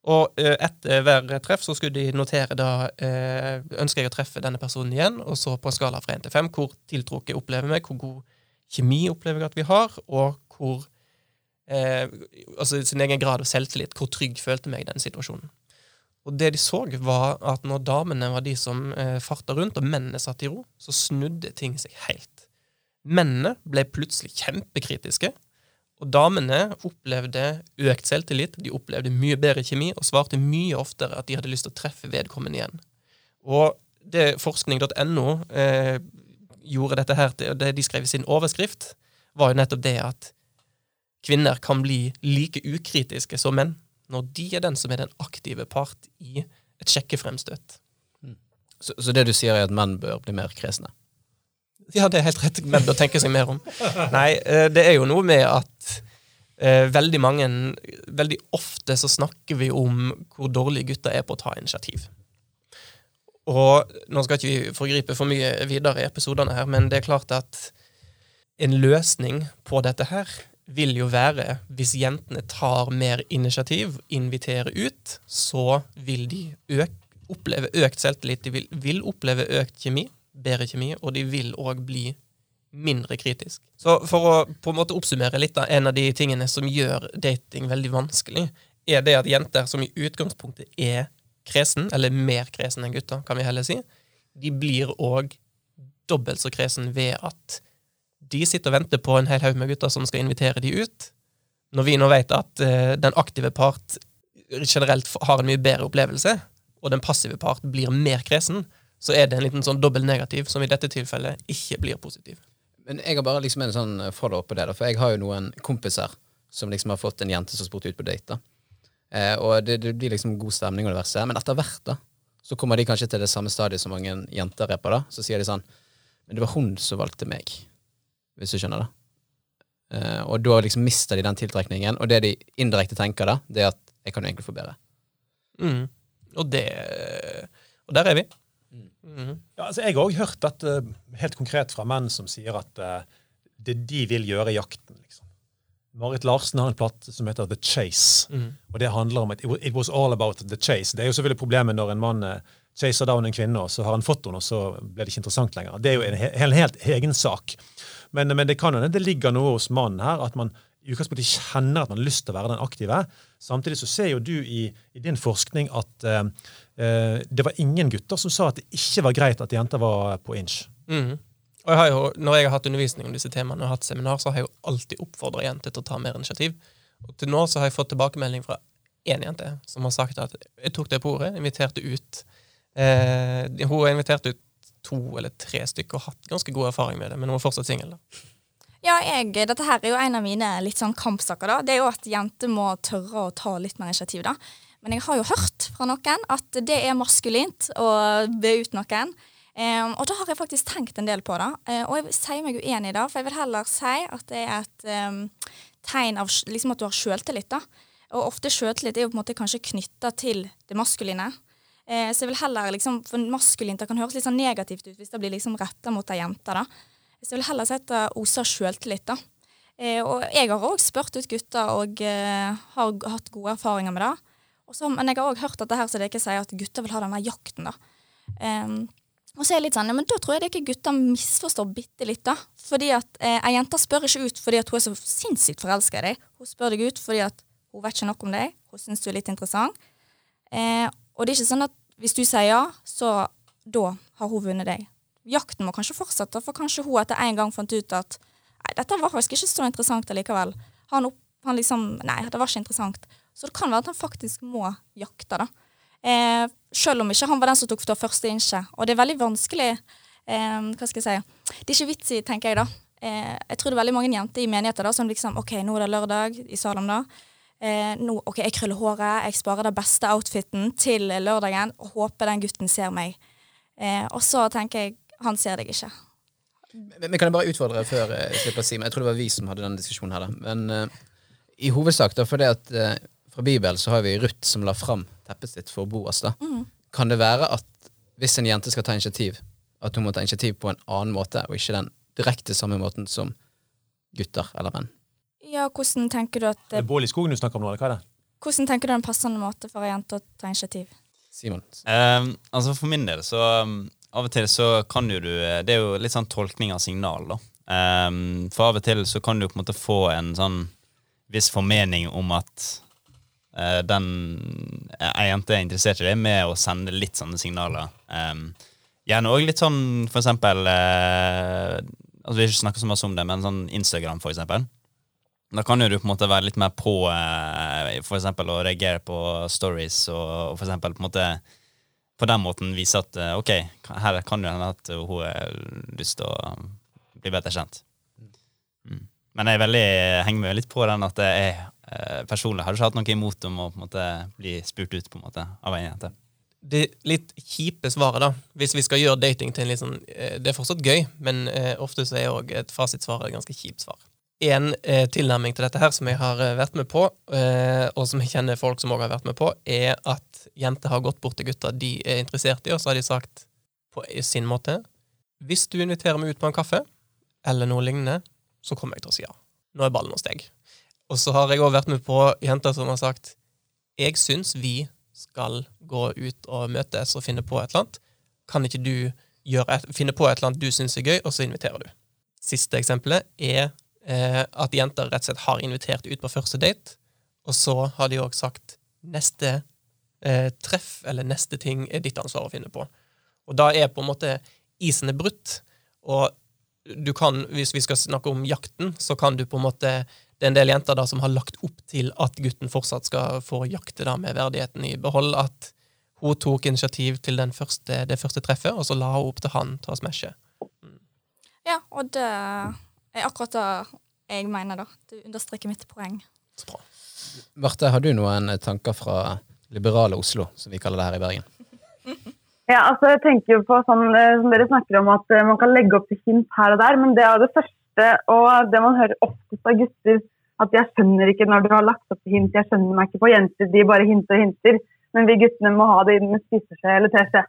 Og eh, etter hver treff så skulle de notere da eh, ønsker jeg å treffe denne personen igjen, og så på en skala fra 1 til 5 hvor tiltrukket opplever meg, hvor god kjemi opplever jeg at vi har, og hvor eh, Altså sin egen grad av selvtillit, hvor trygg følte meg i den situasjonen. Og det de så, var at når damene var de som eh, farta rundt, og mennene satt i ro, så snudde ting seg helt. Mennene ble plutselig kjempekritiske og damene opplevde økt selvtillit, de opplevde mye bedre kjemi og svarte mye oftere at de hadde lyst til å treffe vedkommende igjen. Og det forskning.no eh, gjorde dette her til, og det de skrev i sin overskrift, var jo nettopp det at kvinner kan bli like ukritiske som menn når de er den som er den aktive part i et sjekkefremstøt. Så, så det du sier, er at menn bør bli mer kresne? Ja, det er helt rett. Menn bør tenke seg mer om. Nei, eh, det er jo noe med at veldig mange Veldig ofte så snakker vi om hvor dårlige gutter er på å ta initiativ. Og nå skal ikke vi forgripe for mye videre i episodene her, men det er klart at en løsning på dette her vil jo være hvis jentene tar mer initiativ, inviterer ut, så vil de øke, oppleve økt selvtillit, de vil, vil oppleve økt kjemi bedre kjemi, og de vil òg bli mindre kritisk. Så for å på en måte oppsummere litt, da, en av de tingene som gjør dating veldig vanskelig, er det at jenter som i utgangspunktet er kresen, eller mer kresen enn gutter, kan vi heller si, de blir òg dobbelt så kresen ved at de sitter og venter på en hel haug med gutter som skal invitere de ut. Når vi nå vet at uh, den aktive part generelt har en mye bedre opplevelse, og den passive part blir mer kresen, så er det en liten sånn dobbel negativ, som i dette tilfellet ikke blir positiv. Men jeg har bare liksom en sånn follow-up på det, da, for jeg har jo noen kompiser som liksom har fått en jente som spurte ut på date. da. Eh, og det, det, blir liksom god stemning og det verste, men etter hvert da, så kommer de kanskje til det samme stadiet som mange jenter er på. da, Så sier de sånn Men det var hun som valgte meg, hvis du skjønner det. Eh, og da liksom mister de den tiltrekningen, og det de indirekte tenker da, det er at jeg kan jo egentlig få bedre. Mm. Og det Og der er vi. Ja, altså jeg har òg hørt dette helt konkret fra menn som sier at uh, det de vil gjøre i jakten. liksom. Marit Larsen har en plate som heter The Chase. Mm. Og det handler om at it was all about the chase. Det er jo selvfølgelig problemet når en mann uh, chaser down en kvinne, og så har han fått henne, og så blir det ikke interessant lenger. Det er jo en, he en helt egen sak. Men, men det kan hende det ligger noe hos mannen her, at man i utgangspunktet kjenner at man har lyst til å være den aktive. Samtidig så ser jo du i, i din forskning at uh, Eh, det var ingen gutter som sa at det ikke var greit at jenter var på inch. Mm. Og jeg jo, Når jeg har hatt undervisning om disse temaene og hatt seminar, så har jeg jo alltid oppfordra jenter til å ta mer initiativ. Og til nå så har jeg fått tilbakemelding fra én jente som har sagt at jeg tok det på ordet, inviterte ut eh, Hun har invitert ut to eller tre stykker og hatt ganske god erfaring med det, men hun er fortsatt singel. Ja, jeg, dette her er jo en av mine litt sånn kampsaker. da. Det er jo at jenter må tørre å ta litt mer initiativ. da. Men jeg har jo hørt fra noen at det er maskulint å be ut noen. Um, og da har jeg faktisk tenkt en del på det. Uh, og jeg sier meg uenig i det, for jeg vil heller si at det er et um, tegn av liksom at du har sjøltillit. da. Og ofte sjøltillit er jo på en måte kanskje knytta til det maskuline. Uh, så jeg vil heller liksom, For maskulint kan høres litt sånn negativt ut hvis det blir liksom retta mot ei jente. da. Så jeg vil heller det oser sjøltillit. da. Eh, og jeg har òg spurt ut gutter og eh, har hatt gode erfaringer med det. Så- men jeg har òg hørt at det her som dere sier, at gutter vil ha denne jakten. da. Em, og så er jeg litt sånn, ja, men Da tror jeg dere gutter misforstår bitte litt. da. Fordi at eh, Ei jente spør ikke ut fordi at hun er så sinnssykt forelska i deg. Hun spør deg ut fordi at hun vet ikke nok om deg. Hun syns du er litt interessant. Eh, og det er ikke sånn at hvis du sier ja, så da har hun vunnet deg. Jakten må kanskje fortsette, for kanskje hun etter en gang fant ut at nei, dette var faktisk ikke så interessant allikevel. Han, opp, han liksom Nei, det var ikke interessant. Så det kan være at han faktisk må jakte, da. Eh, selv om ikke han var den som tok det første innsjet. Og det er veldig vanskelig eh, Hva skal jeg si Det er ikke vits i, tenker jeg, da. Eh, jeg tror det er veldig mange jenter i menigheter da, som liksom OK, nå er det lørdag i Salem, da. Eh, nå, ok, Jeg krøller håret, jeg sparer den beste outfiten til lørdagen og håper den gutten ser meg. Eh, og så tenker jeg han ser deg ikke. Men, men kan jeg bare utfordre før jeg slipper å si meg? Jeg tror det var vi som hadde denne diskusjonen her, da. Men uh, i hovedsak, da, fordi at uh, fra Bibelen så har vi Ruth som la fram teppet sitt for Boas, da. Kan det være at hvis en jente skal ta initiativ, at hun må ta initiativ på en annen måte, og ikke den direkte samme måten som gutter eller menn? Ja, hvordan tenker du at Det det, er Bål i skogen du snakker om nå, eller hva er det? hvordan tenker du det er en passende måte for ei jente å ta initiativ? Simon? Um, altså For min del så um, Av og til så kan jo du Det er jo litt sånn tolkning av signal, da. Um, for av og til så kan du på en måte få en sånn viss formening om at uh, den ei jente er interessert i deg, med å sende litt sånne signaler. Um, gjerne òg litt sånn for eksempel uh, Altså Vi har ikke snakket så mye om det, men sånn Instagram, for eksempel. Da kan jo du på en måte være litt mer på uh, for eksempel å reagere på stories og, og for eksempel på en måte på den måten vise at eh, ok, her kan det hende at hun har lyst til å bli bedre kjent. Mm. Men jeg veldig, henger meg litt på den at jeg eh, personlig har ikke hatt noe imot om å måte bli spurt ut på en måte av en jente. det litt kjipe svaret, da, hvis vi skal gjøre dating til en litt sånn eh, Det er fortsatt gøy, men eh, ofte så er òg et fasitsvar et ganske kjipt svar. En eh, tilnærming til dette her som jeg har eh, vært med på, eh, og som jeg kjenner folk som òg har vært med på, er at jenter har gått bort til gutter de er interessert i, og så har de sagt på sin måte Hvis du inviterer meg ut på en kaffe, eller noe lignende, så kommer jeg til å si ja. Nå er ballen hos deg. Og så har jeg òg vært med på jenter som har sagt Jeg syns vi skal gå ut og møtes og finne på et eller annet. Kan ikke du et, finne på et eller annet du syns er gøy, og så inviterer du? Siste eksempelet er eh, at jenter rett og slett har invitert ut på første date, og så har de òg sagt neste eh, treff eller neste ting er ditt ansvar å finne på. Og da er på en måte isen er brutt, og du kan, hvis vi skal snakke om jakten, så kan du på en måte Det er en del jenter da som har lagt opp til at gutten fortsatt skal få jakte da med verdigheten i behold. At hun tok initiativ til første, det første treffet, og så la hun opp til han til å smashe. Ja, og det er akkurat det jeg mener, da. Du understreker mitt poeng. Så bra. Marte, har du noen tanker fra liberale Oslo, som vi kaller det her i Bergen? Ja, altså jeg tenker jo på sånn eh, som dere snakker om at eh, man kan legge opp til hint her og der, men det er det første og det man hører oftest av gutter, at jeg skjønner ikke når du har lagt opp til hint, jeg skjønner meg ikke på jenter, de bare hinter og hinter, men vi guttene må ha det inn med spiseskje eller teskje.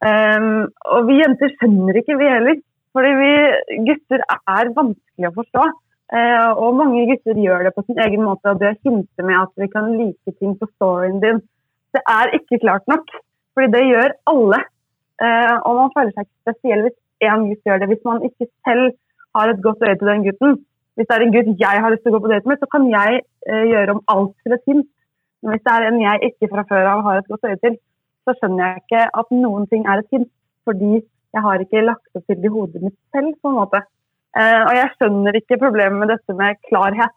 Um, og vi jenter skjønner ikke, vi heller, fordi vi gutter er vanskelig å forstå. Eh, og mange gutter gjør det på sin egen måte, og det å hinte med at vi kan like ting på storyen din, det er ikke klart nok. Fordi det gjør alle. Eh, og man føler seg ikke spesiell hvis én gutt gjør det. Hvis man ikke selv har et godt øye til den gutten. Hvis det er en gutt jeg har lyst til å gå på date med, så kan jeg eh, gjøre om alt til et hint. Men hvis det er en jeg ikke fra før av har et godt øye til, så skjønner jeg ikke at noen ting er et hint. Fordi jeg har ikke lagt opp til det i hodet mitt selv, på en måte. Eh, og jeg skjønner ikke problemet med dette med klarhet.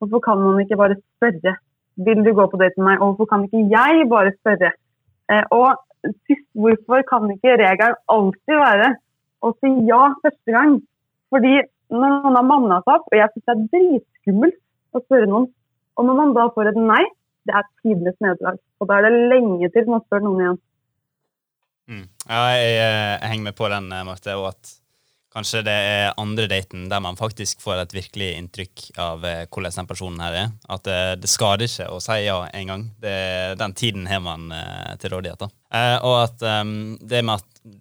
Hvorfor kan man ikke bare spørre? Vil du gå på date med meg? Og hvorfor kan ikke jeg bare spørre? Eh, og sist, hvorfor kan ikke regelen alltid være å si ja første gang? Fordi når man har manna seg opp, og jeg syns det er dritskummelt å spørre noen, og når man da får et nei, det er tidenes nederlag. Og da er det lenge til man spør noen igjen. Mm. Ja, jeg, eh, jeg henger med på den, eh, Marte, og at kanskje det er andre daten der man faktisk får et virkelig inntrykk av eh, hvordan den personen her er. At det, det skader ikke å si ja en gang. Det, den tiden har man eh, til rådighet. da. Eh, og at um, det med at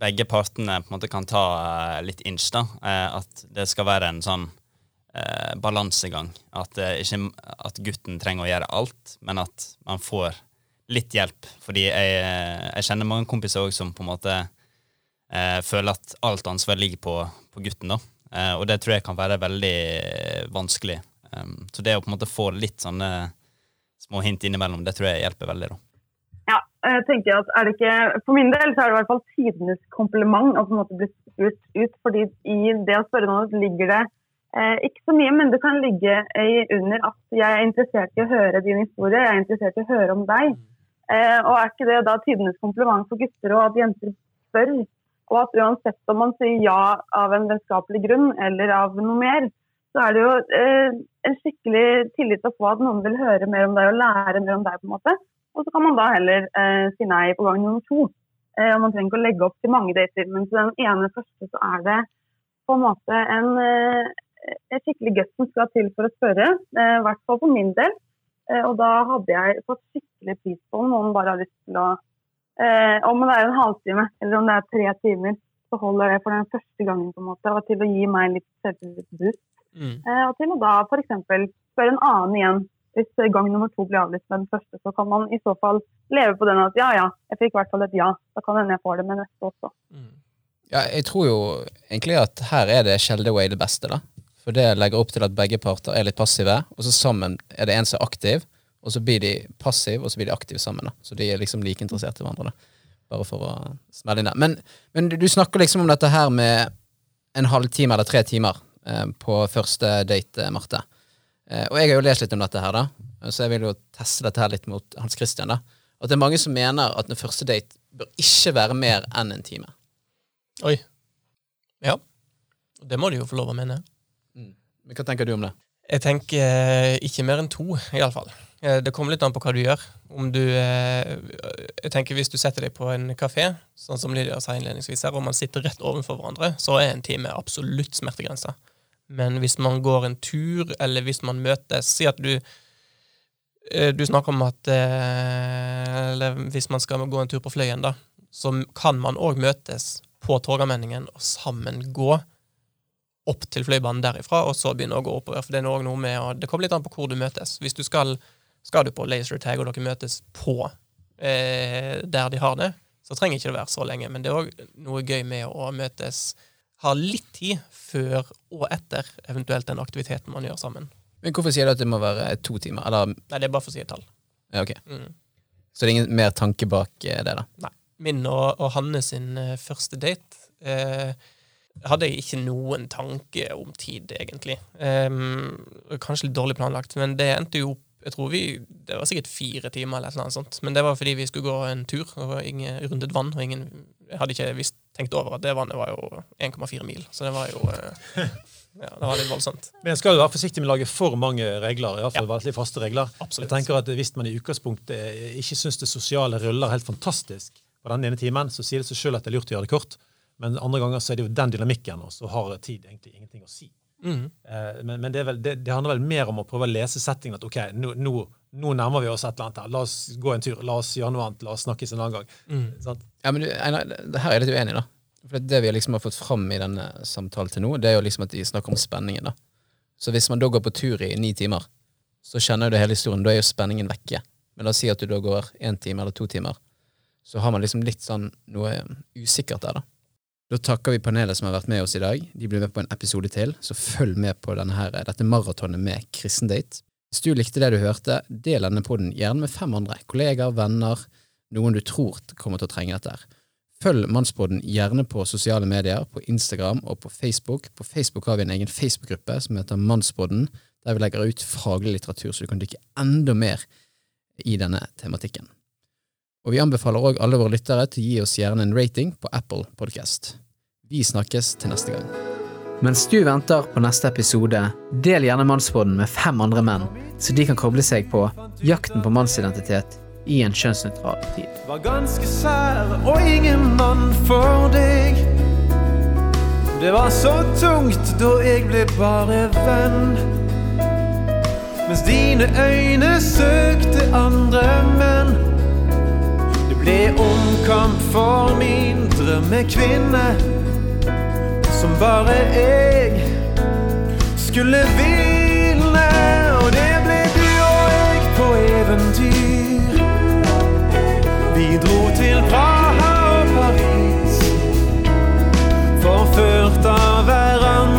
begge partene på en måte kan ta eh, litt inch, da. At det skal være en sånn balansegang. At, ikke, at gutten trenger å gjøre alt, men at man får litt hjelp. Fordi jeg, eh, jeg kjenner mange kompiser også som på en måte eh, føler at alt ansvar ligger på, på gutten. da. Eh, og det tror jeg kan være veldig vanskelig. Um, så det å på en måte få litt sånne små hint innimellom, det tror jeg hjelper veldig. da. Ja, jeg tenker at er det ikke, For min del så er det i hvert fall tidenes kompliment å på en måte bli spurt ut. fordi i det å spørre noen ligger det eh, ikke så mye, men det kan ligge under at jeg er interessert i å høre din historie, jeg er interessert i å høre om deg. Eh, og er ikke det da tidenes kompliment for gutter og at jenter spør? Og at uansett om man sier ja av en vennskapelig grunn eller av noe mer, så er det jo eh, en skikkelig tillit å få at noen vil høre mer om deg og lære mer om deg. på en måte. Og så kan man da heller eh, si nei på gang nummer to. Eh, og Man trenger ikke å legge opp til mange dater, men til den ene første så er det på en måte en, eh, et skikkelig gutt som skal til for å spørre. eh, I hvert fall for min del. Eh, og da hadde jeg fått skikkelig pris på om noen bare har lyst til å eh, Om det er en halvtime eller om det er tre timer, så holder det for den første gangen. på en måte, Og til å gi meg litt selvtillit. Mm. Eh, og til å da f.eks. spørre en annen igjen. Hvis gang nummer to blir avlyst med den første, så kan man i så fall leve på den at ja, ja, jeg fikk i hvert fall et ja. Da kan hende jeg får det med neste også. Mm. Ja, jeg tror jo egentlig at her er det Shelde Way det beste, da. For det legger opp til at begge parter er litt passive, og så sammen er det en som er aktiv, og så blir de passive, og så blir de aktive sammen. da. Så de er liksom like interessert i hverandre. da. Bare for å smelle inn det. Men, men du, snakker liksom om dette her med en halvtime eller tre timer eh, på første date, Marte. Eh, og jeg har jo lest litt om dette her, da. Så jeg vil jo teste dette her litt mot Hans Christian. da. At det er mange som mener at den første date bør ikke være mer enn en time. Oi. Ja. Det må de jo få lov å mene. Hva tenker du om det? Jeg tenker eh, ikke mer enn to, iallfall. Det kommer litt an på hva du gjør. Du eh, Jeg tenker Hvis du setter deg på en kafé, sånn som Lydia sa innledningsvis, her, og man sitter rett overfor hverandre, så er en time absolutt smertegrensa. Men hvis man går en tur, eller hvis man møtes Si at du eh, Du snakker om at eh, Eller hvis man skal gå en tur på Fløyen, da, så kan man òg møtes på Torgallmenningen og sammen gå opp til Fløibanen derifra, og så begynne å gå oppover. For det er også noe med å, det kommer litt an på hvor du møtes. Hvis du skal, skal du på laser tag, og dere møtes på eh, der de har det, så trenger ikke det være så lenge. Men det er òg noe gøy med å møtes, ha litt tid før og etter eventuelt den aktiviteten man gjør sammen. Men hvorfor sier du at det må være to timer? Eller, Nei, det er bare for å si et tall. ja, ok. Mm. Så det er ingen mer tanke bak eh, det, da? Nei. Min og, og Hanne sin eh, første date eh, hadde jeg ikke noen tanke om tid, egentlig. Um, kanskje litt dårlig planlagt, men det endte jo opp jeg tror vi, Det var sikkert fire timer, eller noe sånt. Men det var fordi vi skulle gå en tur og ingen, rundet vann. og ingen, Jeg hadde ikke visst, tenkt over at det vannet var jo 1,4 mil, så det var jo eh, ja, det var litt voldsomt. Men en skal jo være forsiktig med å lage for mange regler. i hvert fall veldig faste regler. Absolutt. Jeg tenker at Hvis man i utgangspunktet ikke syns det sosiale ruller helt fantastisk på den ene timen, så sier det seg sjøl at det er lurt å gjøre det kort. Men andre ganger så er det jo den dynamikken, og så har tid egentlig ingenting å si. Mm. Eh, Men, men det, er vel, det, det handler vel mer om å prøve å lese settingen. At ok, nå, nå, nå nærmer vi oss et eller annet her. La oss gå en tur. La oss gjøre noe annet. La oss snakkes en annen gang. Mm. Sånn? Ja, men du, Einar, det her er jeg litt uenig da. For det, det vi liksom har fått fram i denne samtalen til nå, det er jo liksom at de snakker om spenningen. da. Så hvis man da går på tur i ni timer, så kjenner du hele historien. Da er jo spenningen vekke. Men la oss si at du da går én time eller to timer. Så har man liksom litt sånn noe usikkert der, da. Da takker vi panelet som har vært med oss i dag. De blir med på en episode til, så følg med på her, dette maratonet med kristendate. Hvis du likte det du hørte, del denne podden gjerne med fem andre. Kollegaer, venner, noen du tror kommer til å trenge dette. Følg Mannspodden gjerne på sosiale medier, på Instagram og på Facebook. På Facebook har vi en egen Facebook-gruppe som heter Mannspodden, der vi legger ut faglig litteratur, så du kan dykke enda mer i denne tematikken. Og vi anbefaler òg alle våre lyttere til å gi oss gjerne en rating på Apple Podcast. Vi snakkes til neste gang. Mens du venter på neste episode, del gjerne Mannsbåten med fem andre menn, så de kan koble seg på jakten på mannsidentitet i en kjønnsnøytral tid. Var ganske sær og ingen mann for deg. Det var så tungt da jeg ble bare venn. Mens dine øyne søkte andre menn. Det ble omkamp for min drømmekvinne, som bare jeg skulle vinne. Og det ble du og jeg på eventyr. Vi dro til Praha og Paris, forført av hverandre.